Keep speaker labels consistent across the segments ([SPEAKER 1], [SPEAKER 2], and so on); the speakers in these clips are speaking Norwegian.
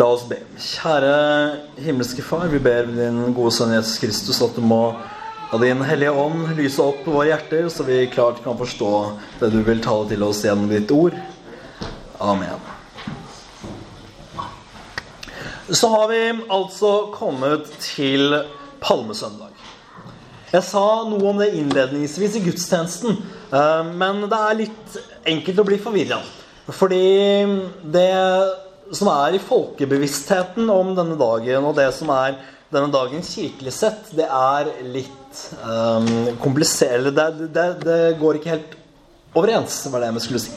[SPEAKER 1] La oss be. Kjære himmelske Far, vi ber din gode sønn Jesus Kristus at du må la din hellige ånd lyse opp våre hjerter, så vi klart kan forstå det du vil tale til oss gjennom ditt ord. Amen. Så har vi altså kommet til palmesøndag. Jeg sa noe om det innledningsvis i gudstjenesten, eh, men det er litt enkelt å bli forvirra. Fordi det som er i folkebevisstheten om denne dagen, og det som er denne dagen kirkelig sett, det er litt um, komplisert det, det, det, går ikke helt overens, var det jeg skulle si.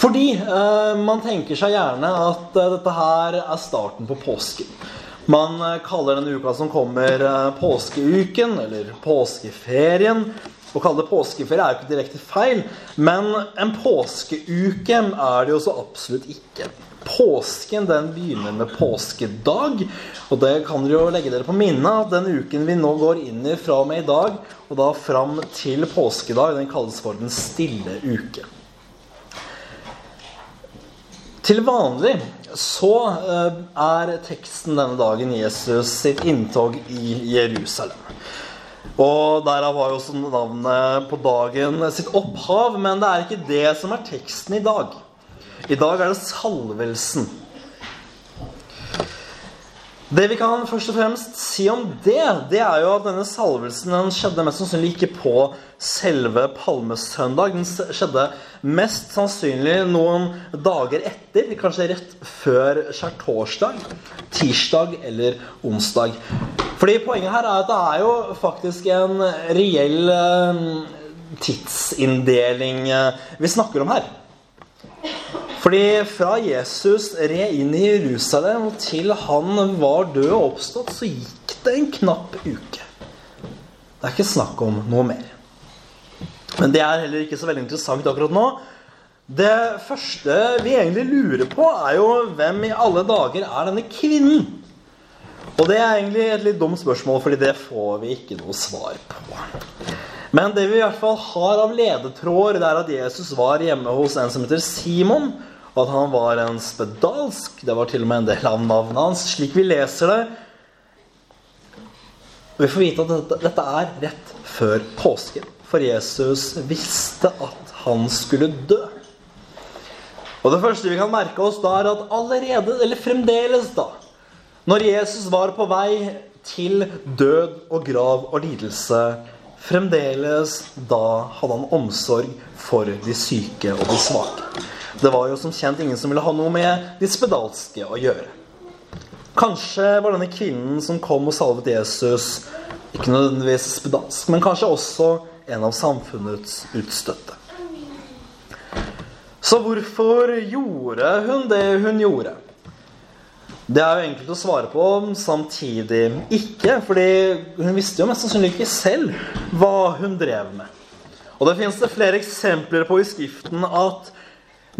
[SPEAKER 1] Fordi uh, man tenker seg gjerne at uh, dette her er starten på påsken. Man uh, kaller denne uka som kommer, påskeuken, eller påskeferien. Å kalle det påskeferie er jo ikke direkte feil, men en påskeuke er det jo så absolutt ikke. Påsken den begynner med påskedag. Og det kan dere jo legge dere på minne at den uken vi nå går inn i fra og med i dag, og da fram til påskedag, den kalles for Den stille uke. Til vanlig så eh, er teksten denne dagen Jesus sitt inntog i Jerusalem. Og derav var jo også navnet på dagen sitt opphav, men det er ikke det som er teksten i dag. I dag er det salvelsen. Det vi kan først og fremst si om det, det er jo at denne salvelsen den skjedde mest sannsynlig ikke på selve palmesøndag. Den skjedde mest sannsynlig noen dager etter, kanskje rett før skjærtorsdag, tirsdag eller onsdag. Fordi Poenget her er at det er jo faktisk en reell eh, tidsinndeling eh, vi snakker om her. Fordi fra Jesus red inn i Jerusalem til han var død og oppstått, så gikk det en knapp uke. Det er ikke snakk om noe mer. Men det er heller ikke så veldig interessant akkurat nå. Det første vi egentlig lurer på, er jo hvem i alle dager er denne kvinnen? Og det er egentlig et litt dumt spørsmål, fordi det får vi ikke noe svar på. Men det vi i hvert fall har av ledetråder, det er at Jesus var hjemme hos en som heter Simon, og at han var en spedalsk. Det var til og med en del av navnet hans. Slik vi leser det. Vi får vite at dette er rett før påsken. For Jesus visste at han skulle dø. Og det første vi kan merke oss da, er at allerede, eller fremdeles da, når Jesus var på vei til død og grav og lidelse, fremdeles da hadde han omsorg for de syke og de svake. Det var jo som kjent ingen som ville ha noe med de spedalske å gjøre. Kanskje var denne kvinnen som kom og salvet Jesus, ikke nødvendigvis spedalsk, men kanskje også en av samfunnets utstøtte. Så hvorfor gjorde hun det hun gjorde? Det er jo enkelt å svare på, samtidig ikke. fordi hun visste jo mest sannsynlig ikke selv hva hun drev med. Og det fins flere eksempler på i Skriften at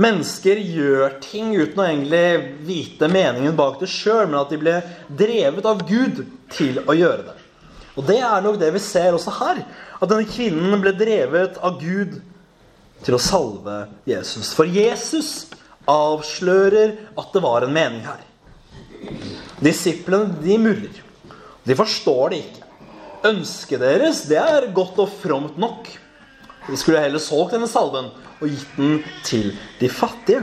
[SPEAKER 1] Mennesker gjør ting uten å egentlig vite meningen bak det sjøl, men at de ble drevet av Gud til å gjøre det. Og det er nok det vi ser også her. At denne kvinnen ble drevet av Gud til å salve Jesus. For Jesus avslører at det var en mening her. Disiplene de murrer. De forstår det ikke. Ønsket deres det er godt og fromt nok. De skulle heller solgt denne salven og gitt den til de fattige.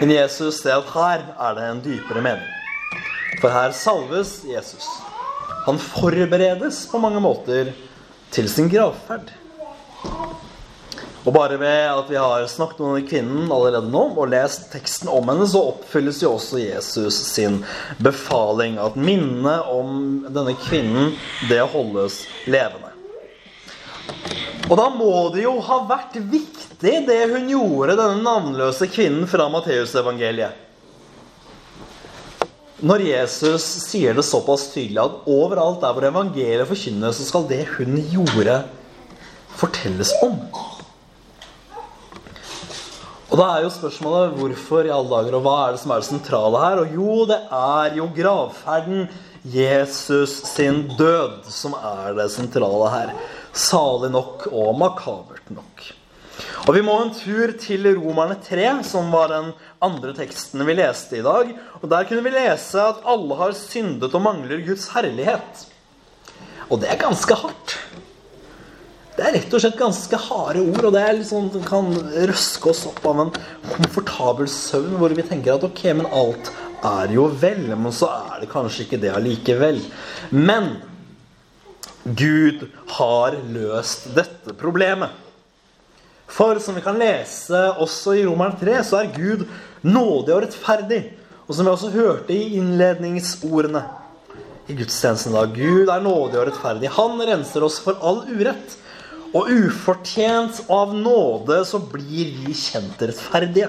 [SPEAKER 1] Men Jesus ser at her er det en dypere mening. For her salves Jesus. Han forberedes på mange måter til sin gravferd. Og bare ved at vi har snakket om denne kvinnen allerede nå, og lest teksten om henne, så oppfylles jo også Jesus sin befaling. At minnet om denne kvinnen, det holdes levende. Og da må det jo ha vært viktig, det hun gjorde, denne navnløse kvinnen fra Matteusevangeliet. Når Jesus sier det såpass tydelig at overalt der hvor evangeliet forkynnes, så skal det hun gjorde, fortelles om. Og da er jo spørsmålet hvorfor i alle dager, og hva er det som er det sentrale her? Og jo, det er jo gravferden, Jesus sin død, som er det sentrale her. Salig nok og makabert nok. Og Vi må en tur til Romerne 3, som var den andre teksten vi leste i dag. Og Der kunne vi lese at alle har syndet og mangler Guds herlighet. Og det er ganske hardt. Det er rett og slett ganske harde ord, og det er sånn, kan røske oss opp av en komfortabel søvn hvor vi tenker at ok, men alt er jo vel. Men så er det kanskje ikke det allikevel. Men Gud har løst dette problemet. For som vi kan lese også i Romeren 3, så er Gud nådig og rettferdig. Og som vi også hørte i innledningsordene i gudstjenesten da. Gud er nådig og rettferdig. Han renser oss for all urett. Og ufortjent av nåde så blir vi kjent rettferdige.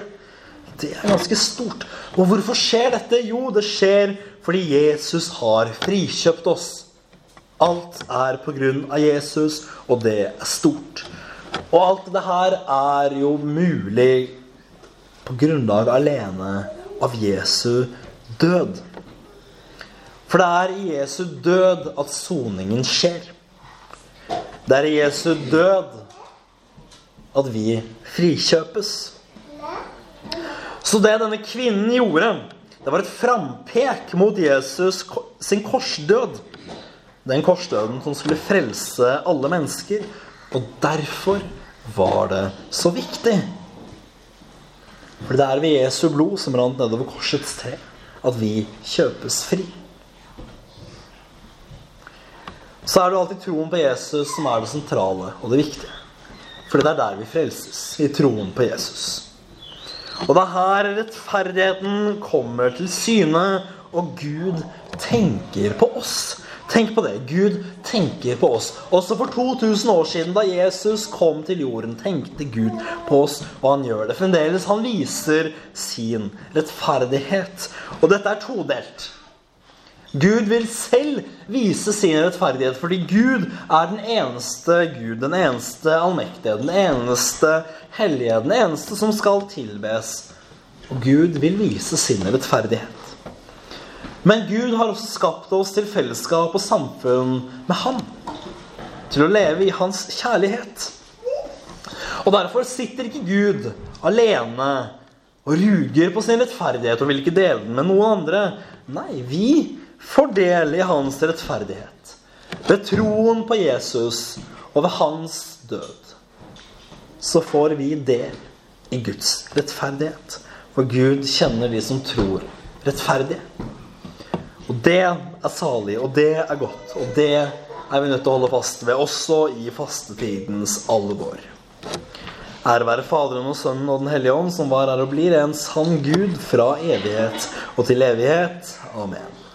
[SPEAKER 1] Det er ganske stort. Og hvorfor skjer dette? Jo, det skjer fordi Jesus har frikjøpt oss. Alt er på grunn av Jesus, og det er stort. Og alt det her er jo mulig på grunnlag alene av Jesu død. For det er i Jesu død at soningen skjer. Det er i Jesu død at vi frikjøpes. Så det denne kvinnen gjorde, det var et frampek mot Jesus sin korsdød. Den korsdøden som skulle frelse alle mennesker. Og derfor var det så viktig. For det er ved Jesu blod som rant nedover korsets tre, at vi kjøpes fri. Så er det alltid troen på Jesus som er det sentrale og det viktige. Fordi det er der vi frelses. I troen på Jesus. Og det er her rettferdigheten kommer til syne, og Gud tenker på oss. Tenk på det. Gud tenker på oss. Også for 2000 år siden, da Jesus kom til jorden, tenkte Gud på oss, og han gjør det fremdeles. Han viser sin rettferdighet. Og dette er todelt. Gud vil selv vise sin rettferdighet, fordi Gud er den eneste Gud, den eneste allmektige, den eneste hellige, den eneste som skal tilbes. Og Gud vil vise sin rettferdighet. Men Gud har også skapt oss til fellesskap og samfunn med Han. Til å leve i Hans kjærlighet. Og derfor sitter ikke Gud alene og ruger på sin rettferdighet og vil ikke dele den med noen andre. Nei, vi får del i hans rettferdighet. Ved troen på Jesus og ved hans død så får vi del i Guds rettferdighet. For Gud kjenner de som tror rettferdige. Og det er salig, og det er godt, og det er vi nødt til å holde fast ved, også i fastetidens alvor. Ære være Faderen og Sønnen og Den hellige ånd, som var her og blir en sann Gud fra evighet og til evighet. Amen.